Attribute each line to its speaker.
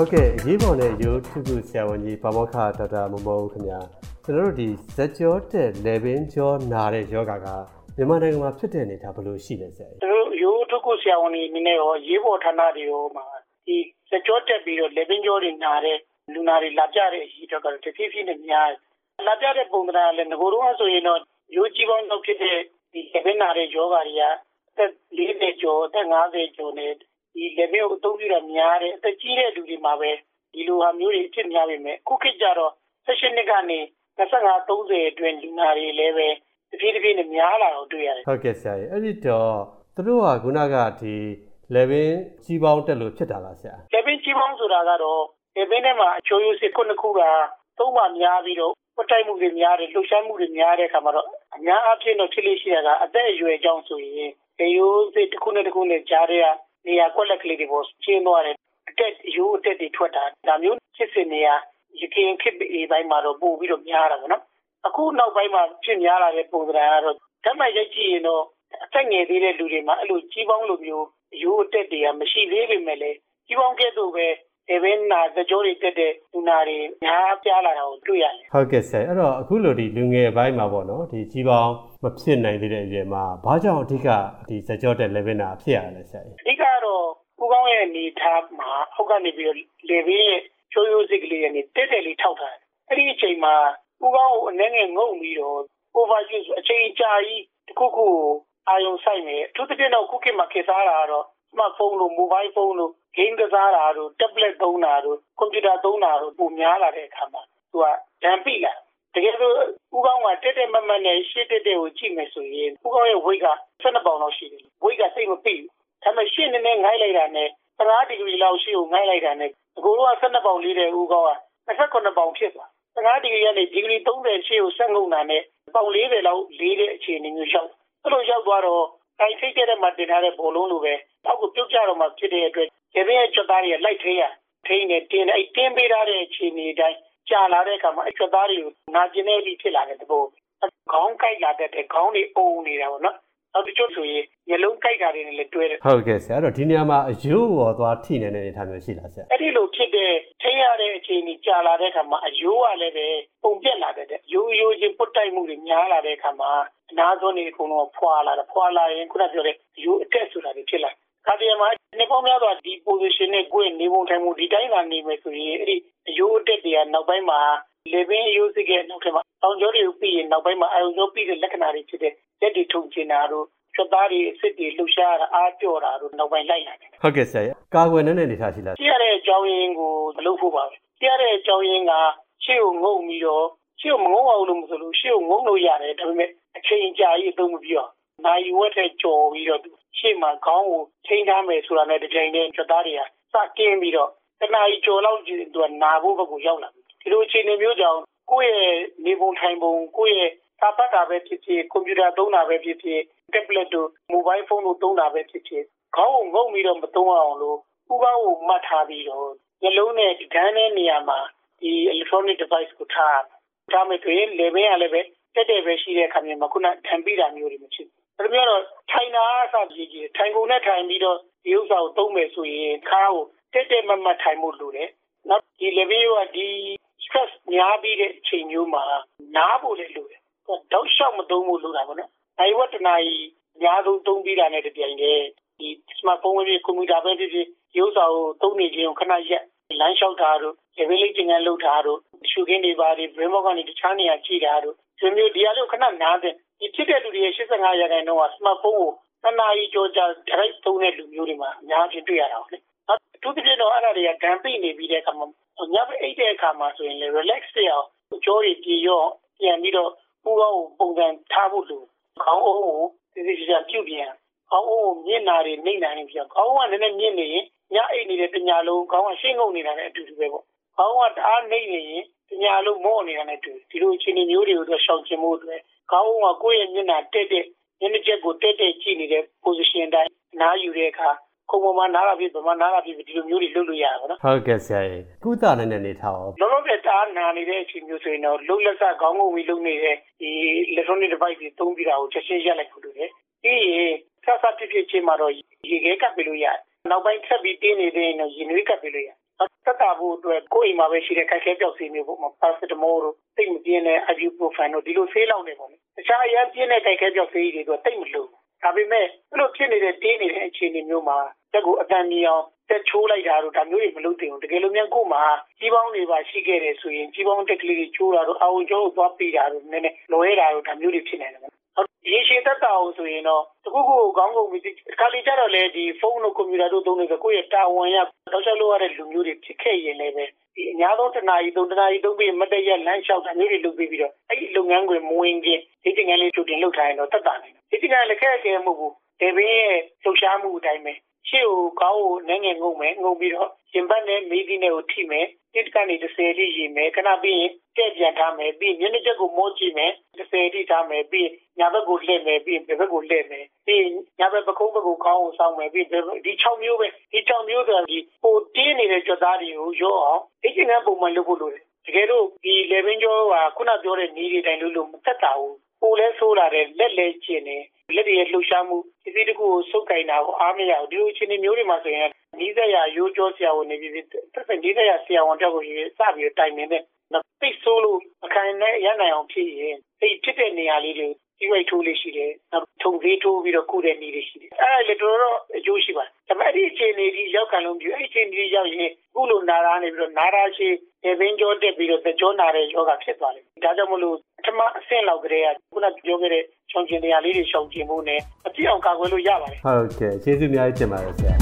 Speaker 1: ဟုတ်ကဲ့အရေးပေါ်နဲ့ရိုးထုခုဆရာဝန်ကြီးပါမောက္ခဒေါက်တာမမောဦးခင်ဗျာကျွန်တော်တို့ဒီဇက်ကြောတဲ့လေဘင်းကြောနာတဲ့ယောဂကမြန်မာနိုင်ငံမှာဖြစ်တဲ့အနေထားဘယ်လိုရှိလဲဆရာ
Speaker 2: ကျွန်တော်ရိုးထုခုဆရာဝန်ကြီးနည်းနည်းရောရေးပေါ်ဌာနတွေရောမှာဒီဇက်ကြောတက်ပြီးတော့လေဘင်းကြောတွေနာတဲ့လူနာတွေလာကြတဲ့အရေးတော့ကတော့တဖြည်းဖြည်းနဲ့များလာကြတဲ့ပုံသဏ္ဍာန်လည်းငကိုယ်တော့ဆိုရင်တော့ရိုးကြီးပေါင်းတော့ဖြစ်တဲ့ဒီလေဘင်းနာတဲ့ယောဂတွေကအသက်40ကျော်အသက်50ကျော်နဲ့ ဒီလေဘင်းကိုအသုံးပြုတာများတယ်အသက်ကြီးတဲ့လူတွေမှာပဲဒီလိုဟာမျိုးတွေအဖြစ်များပေမဲ့ခုခေတ်ကျတော့16နှစ်ကနေ25 30အတွင်းလူနာတွေလည်းပဲတဖြည်းတဖြည်းနဲ့များလာတော့တွေ့ရတယ်
Speaker 1: ဟုတ်ကဲ့ဆရာကြီးအဲ့ဒီတော့သူတို့ကခုနကဒီလေဘင်းကြီးပေါင်းတက်လို့ဖြစ်တာလားဆရာ
Speaker 2: လေဘင်းကြီးပေါင်းဆိုတာကတော့လေဘင်းထဲမှာအချိုးရိုးစစ်ခုနှစ်ခုကသုံးပါများပြီးတော့ပတိုက်မှုတွေများတယ်လှုပ်ရှားမှုတွေများတဲ့အခါမှာတော့အများအားဖြင့်တော့ဖြစ်လို့ရှိရတာအသက်အရွယ်ကြောင့်ဆိုရင်လေရိုးစစ်တစ်ခုနဲ့တစ်ခုနဲ့ကြားတဲ့ နေရာကွက်လက်ကလေးတွေပေါ်ကျင်းသွားတယ်အတက်ရိုးအတက်တွေထွက်တာဒါမျိုးဖြစ်စဉ်နေရာရခင်ဖြစ်ပြီးပိုင်းမှာတော့ပို့ပြီးတော့များတာပေါ့နော်အခုနောက်ပိုင်းမှာဖြစ်များလာတဲ့ပုံစံကတော့ဓာတ်မှရိုက်ကြည့်ရင်တော့အသက်ငယ်သေးတဲ့လူတွေမှာအဲ့လိုကြီးပေါင်းလိုမျိုးရိုးအတက်တွေကမရှိသေးပေမဲ့လည်းကြီးပေါင်းကဲ့သို့ပဲေ ဘင်းနာသကြောတွေတက်တဲ့လူနာတွေများပြားလာတာကိုတွေ့ရတယ်
Speaker 1: ဟုတ်ကဲ့ဆရာအဲ့တော့အခုလိုဒီလူငယ်ပိုင်းမှာပေါ့နော်ဒီကြီးပေါင်းမဖြစ်နိုင်သေးတဲ့အရွယ်မှာဘာကြောင့်အဓိကဒီသကြောတက် level နာဖြစ်ရလဲဆရာ
Speaker 2: အဓိကတော့ဦးကောင်းရဲ့အနေထားမှာအောက်ကနေပြီးတော့လေဘင်းရဲ့ချိုးရိုးစစ်ကလေးကနေတက်တယ်လေးထောက်ထားတယ်အဲ့ဒီအချိန်မှာဦးကောင်းကိုအနေငယ်ငုံပြီးတော့ overuse အချိန်ကြာကြီးတစ်ခုခုအာယုံဆိုင်နေအထူးသဖြင့်တော့ခုခေတ်မှာခေတ်စားတာကတော့ smartphone လို့ mobile phone လို့ game ကစားတာတို့ tablet သုံးတာတို့ကွန်ပျူတာသုံးတာတို့ပုံများလာတဲ့အခါမှာသူကဒဏ်ပိလာတကယ်လို့ဦးကောင်းကတက်တက်မမနဲ့ရှစ်တက်တက်ကိုကြည့်မယ်ဆိုရင်ဦးကောင်းရဲ့ weight က12ပေါင်လောက်ရှိတယ် weight ကစိတ်မပိဘူးဒါပေမဲ့ရှစ်နည်းနည်းငိုင်းလိုက်တာနဲ့15ဒီဂရီလောက်ရှိကိုငိုင်းလိုက်တာနဲ့အကိုတို့က12ပေါင်လေးတဲ့ဦးကောင်းက29ပေါင်ဖြစ်သွား15ဒီဂရီကနေဒီဂရီ30ရှေ့ကိုဆက်ငုံတာနဲ့ပေါင်40လောက်လေးတဲ့အခြေအနေမျိုးရောက်အဲ့လိုရောက်သွားတော့တိုင်စိတ်တဲ့မှာတင်ထားတဲ့ဘောလုံးလိုပဲ အောက်ကိုပြုတ်ကြတော့မှဖြစ်တဲ့အတွက်ရေပင်းရဲ့ကြွသားတွေကလိုက်ထိရထိနေတင်းအဲ့တင်းပေးထားတဲ့အခြေအနေတိုင်းကြာလာတဲ့အခါမှာအဲ့ကြွသားတွေကိုနာကျင်နေပြီဖြစ်လာတဲ့သဘောခေါင်းကိုက်လာတဲ့ခေါင်းတွေအုံနေတာပေါ့နော်နောက်တစ်ချို့ဆိုရင်မျက်လုံးကိုက်တာတွေနဲ့လည်းတွဲတယ်
Speaker 1: ဟုတ်ကဲ့ဆရာအဲ့တော့ဒီနေရာမှာအယိုးပေါ်သွားထိနေတဲ့အနေအထားမျိုးရှိလားဆရာ
Speaker 2: အဲ့ဒီလိုဖြစ်တဲ့ထိရတဲ့အခြေအနေကြာလာတဲ့အခါမှာအယိုးကလည်းပဲပုံပြက်လာတဲ့ရိုးရိုးချင်းပုတ်တိုက်မှုတွေများလာတဲ့အခါမှာအနာသွန်းတွေအကုန်လုံးဖွာလာတယ်ဖွာလာရင်ခုနပြောတဲ့ရိုးအတက်ဆိုတာတွေဖြစ်လာ ခါတည်းမှာနေပေါင်းများစွာဒီ position နဲ့ကိုယ်နေပုံထိုင်မှုဒီတိုင်းသာနေမယ်ဆိုရင်အဲ့ဒီအယိုးအတက်တွေကနောက်ပိုင်းမှာလေပင်အယိုးစိကဲနောက်ထပ်မှာတောင်ကျောတွေကိုပြီးရင်နောက်ပိုင်းမှာအာရုံကျောပြီးတဲ့လက္ခဏာတွေဖြစ်တဲ့ရက်တွေထုံချင်တာတို့ချက်သားတွေအစ်စ်တွေလှုပ်ရှားတာအားပြော့တာတို့နောက်ပိုင်းလိုက်လာတယ်
Speaker 1: ဟုတ်ကဲ့ဆရာကာကွယ်နေတဲ့အနေထားရှိလား
Speaker 2: ကြည့်ရတဲ့အကြောင်းရင်းကိုမလုပ်ဖို့ပါပဲကြည့်ရတဲ့အကြောင်းရင်းကရှေ့ကိုငုံပြီးတော့ရှေ့ကိုမငုံအောင်လို့မဆိုလို့ရှေ့ကိုငုံလို့ရတယ်ဒါပေမဲ့အချိန်ကြာကြီးအသုံးမပြုအောင်နိုင်ဝက်တဲ့ကြော်ပြီးတော့ရှေ့ မှာခေါင်းကိုချိန်ထားမယ်ဆိုတာနဲ့ဒီချိန်နဲ့ချက်သားတွေကစကင်းပြီးတော့တနားကြီးကြော်လောက်သူကနာဖို့ဘက်ကိုရောက်လာပြီဒီလိုအခြေအနေမျိုးကြောင့်ကိုယ့်ရဲ့နေပုံထိုင်ပုံကိုယ့်ရဲ့စာဖတ်တာပဲဖြစ်ဖြစ်ကွန်ပျူတာသုံးတာပဲဖြစ်ဖြစ် tablet တို့ mobile phone တို့သုံးတာပဲဖြစ်ဖြစ်ခေါင်းကိုငုံပြီးတော့မသုံးအောင်လို့ဥပအောင်ကိုမှတ်ထားပြီးတော့ညလုံးနဲ့ဒီကန်းတဲ့နေရာမှာဒီ electronic device ကိုထားထားမယ်ဆိုရင် level ကလည်းပဲတက်တယ်ပဲရှိတဲ့အခါမျိုးမှာခုနတံပိတာမျိုးတွေမဖြစ်ဘူး ဒါမျိုးတော့ထိုင်တာအစကြီးကြီးထိုင်ကုန်နဲ့ထိုင်ပြီးတော့ဒီဥစ္စာကိုသုံးမယ်ဆိုရင်ခါကိုတက်တက်မမတ်ထိုင်မှုလိုတယ်နောက်ဒီ level ကဒီ stress များပြီးတဲ့အချိန်မျိုးမှာနားဖို့လည်းလိုတယ်တောက်လျှောက်မသုံးဖို့လိုတာပေါ့နော်။နိုင်ဝက်တနာကြီးအများဆုံးသုံးပြီးတာနဲ့တပြိုင်တည်းဒီ smartphone ပဲဖြစ်ကွန်ပျူတာပဲဖြစ်ဖြစ်ရုပ်စာကိုသုံးနေခြင်းကိုခဏရက်လမ်းလျှောက်တာတို့ရေပေးလေးကျင်ကန်လှုပ်တာတို့ရှုခင်းတွေပါတွေ brain box ကနေတခြားနေရာကြည့်တာတို့ဒီမျိုးဒီအလို့ခဏနားတဲ့ဒီ ဖြစ်တဲ့လူတွေရဲ့85ရာခိုင်နှုန်းက smartphone ကိုနှစ်နာရီကြောကြာ direct သုံးတဲ့လူမျိုးတွေမှာ အများကြီးတွေ့ရတာပေါ့လေ။အထူးသဖြင့်တော့ အဲ့ဒါတွေက ဒဏ်ပိနေပြီးတဲ့အခါမှာ ညဘက်အိတ်တဲ့အခါမှာဆိုရင်လေ relax ဖြစ်အောင် ကြောတွေပြေရော့ ပြန်ပြီးတော့ပူကောင်းကို ပုံစံထားဖို့လိုခေါင်းအုံးကိုသိသိချာ ပြုတ်ပြန်ခေါင်းအုံးကိုမျက်နာတွေနှိမ့်နိုင်ပြီးခေါင်းကလည်းနည်းနည်းမြင့်နေရင် ညအိတ်နေတဲ့ပညာလုံး ခေါင်းက ရှင်းငုံနေတာနဲ့ အတူတူပဲပေါ့ ခေါင်းကတအားနှိမ့်နေရင်ပညာလုံး မော့နေတာနဲ့တူ ဒီလိုအခြေအနေမျိုးတွေကိုတော့ရှောင်ကျင်ဖို့အတွက် ခေါင်းကကိုယ့်ရဲ့မျက်နာတက်တဲ့မျက်နှာချက်ကိုတက်တက်ကြည့်နေတဲ့ position တိုင်းနားယူတဲ့အခါခုံပေါ်မှာနားလာပြီဗမာနားလာပြီဒီလိုမျိုးတွေလုပ်လို့ရတာပေါ့နော်
Speaker 1: ဟုတ်ကဲ့ဆရာကြီးကုသနိုင်တဲ့နေထားရော
Speaker 2: လောလောဆယ်တားနာနေတဲ့အချိန်မျိုးဆိုရင်တော့လုံလက်ဆခေါင်းငုံပြီးလုပ်နေတဲ့ဒီ electronic device တွေသုံးပြီးတာကိုချက်ချင်းရက်လိုက်ဖို့လိုတယ်ပြီးရင်ဆက်ဆက်ဖြစ်ဖြစ်ချင်းမှာတော့ရေခဲကပ်ပြီးလို့ရတယ်နောက်ပိုင်းထပ်ပြီးတင်းနေတဲ့ရင်တော့ရေနွေးကပ်ပြီးလို့ရ သက်သာဖို့အတွက်ကိုယ့်အိမ်မှာပဲရှိတဲ့ခိုက်ခဲပြောက်ဆေးမျိုးပေါ့ပါရာစီတမောတို့တိတ်မပြင်းတဲ့ ibuprofen တို့ဒီလိုဆေးလောက်နေပေါ့လေတခြားအရင်ပြင်းတဲ့ခိုက်ခဲပြောက်ဆေးတွေတော့တိတ်မလို့ဒါပေမဲ့အဲ့လိုဖြစ်နေတဲ့တင်းနေတဲ့အခြေအနေမျိုးမှာတက်ကိုအတန်ကြီးအောင်တက်ချိုးလိုက်တာတို့ဒါမျိုးတွေမလုပ်သင့်ဘူးတကယ်လို့မြန်ကို့မှာကြီးပေါင်းတွေပါရှိခဲ့တယ်ဆိုရင်ကြီးပေါင်းတက်ကလေးတွေချိုးတာတို့အာဝန်ကျောကိုသွားပေးတာတို့နည်းနည်းလွဲတာတို့ဒါမျိုးတွေဖြစ်နေတယ် ရေရှည်သက်သာအောင်ဆိုရင်တော့တခုခုခေါင်းကုန်ပြီးခါလီကြတော့လေဒီဖုန်းတို့ကွန်ပျူတာတို့သုံးနေဆိုကိုယ့်ရဲ့တာဝန်ရတော့ချက်လို့ရတဲ့လူမျိုးတွေဖြစ်ခဲ့ရင်လည်းပဲဒီအများဆုံးတနာရီသုံးတနာရီသုံးပြီးမတရက်လမ်းလျှောက်တာမျိုးတွေလုပ်ပြီးပြီးတော့အဲ့ဒီလုပ်ငန်းခွင်မဝင်ခင်ဒီတင်ငန်းလေးချုပ်တင်လုပ်ထားရင်တော့သက်သာနိုင်တယ်ဒီတင်ငန်းလည်းခက်ခဲမဟုတ်ဘူးဒေဘင်းရဲ့လှုပ်ရှားမှုအတိုင်းပဲ ရှေ့ကိုကောင်းကိုနည်းငယ်ငုံမယ်ငုံပြီးတော့ရှင်ဘတ်နဲ့မိသီးနဲ့ကိုထိမယ်တစ်ကနေ30တိရေမယ်ခဏပြီးရင်တဲ့ပြန်ထားမယ်ပြီးမျက်နှာချက်ကိုမောကြည့်မယ်30တိထားမယ်ပြီးညာဘက်ကိုလှည့်မယ်ပြီးဘက်ကိုလှည့်မယ်ပြီးညာဘက်ပကုံးဘက်ကိုကောင်းအောင်စောင်းမယ်ပြီးဒီ6မျိုးပဲဒီ6မျိုးဆိုတာဒီပိုတင်းနေတဲ့ကြွသားတွေကိုရောအောင်ဒီကျင်ကပုံမှန်လုပ်ဖို့လိုတယ်တကယ်လို့ဒီ level ကျော်ကခုနပြောတဲ့နေတွေတိုင်းလို့လို့မသက်တာဘူး ပိုလဲဆိုးလာတယ်လက်လဲကျင်တယ်လက်တွေရဲ့လှုပ်ရှားမှုပစ္စည်းတစ်ခုကိုစုပ်ကင်တာကိုအားမရဘူးဒီလိုအခြေအနေမျိုးတွေမှာဆိုရင်နီးစက်ရရိုးကြောဆရာဝန်နေပြီးသက်သက်နီးစက်ရဆရာဝန်တောက်ကိုစပြီးတိုင်နေတဲ့ပိတ်ဆိုးလို့အခိုင်နဲ့ရနိုင်အောင်ဖြစ်ရင်အဲ့ဖြစ်တဲ့နေရာလေးတွေဒီဝိတ်ထိုးလေးရှိတယ်နောက်ထုံသေးထိုးပြီးတော့ကုတဲ့နေလေးရှိတယ်အဲ့ဒါလေတော်တော်အကျိုးရှိပါတယ်ဒါပေမဲ့အဲ့ဒီအခြေအနေဒီရောက်ခံလို့ပြအဲ့ဒီအခြေအနေဒီရောက်ရင်ခုလိုနာရာနေပြီးတော့နာရာရှိေဘင်းကြောတက်ပြီးတော့ကြောနာတဲ့ယောဂဖြစ်သွားတယ်ဒါကြောင့်မလို့ပထ မအဆင့်လောက်ကလေးကခုနပြောခဲ့တဲ့ရှောင်ကျင်တရားလေးတွေရှောင်ကျင်ဖို့နဲ့အပြည့်အောင်ကာကွယ်လို့ရပါတယ်
Speaker 1: ဟုတ်ကဲ့ကျေးဇူးအများကြီးတင်ပါတယ်ဆရာ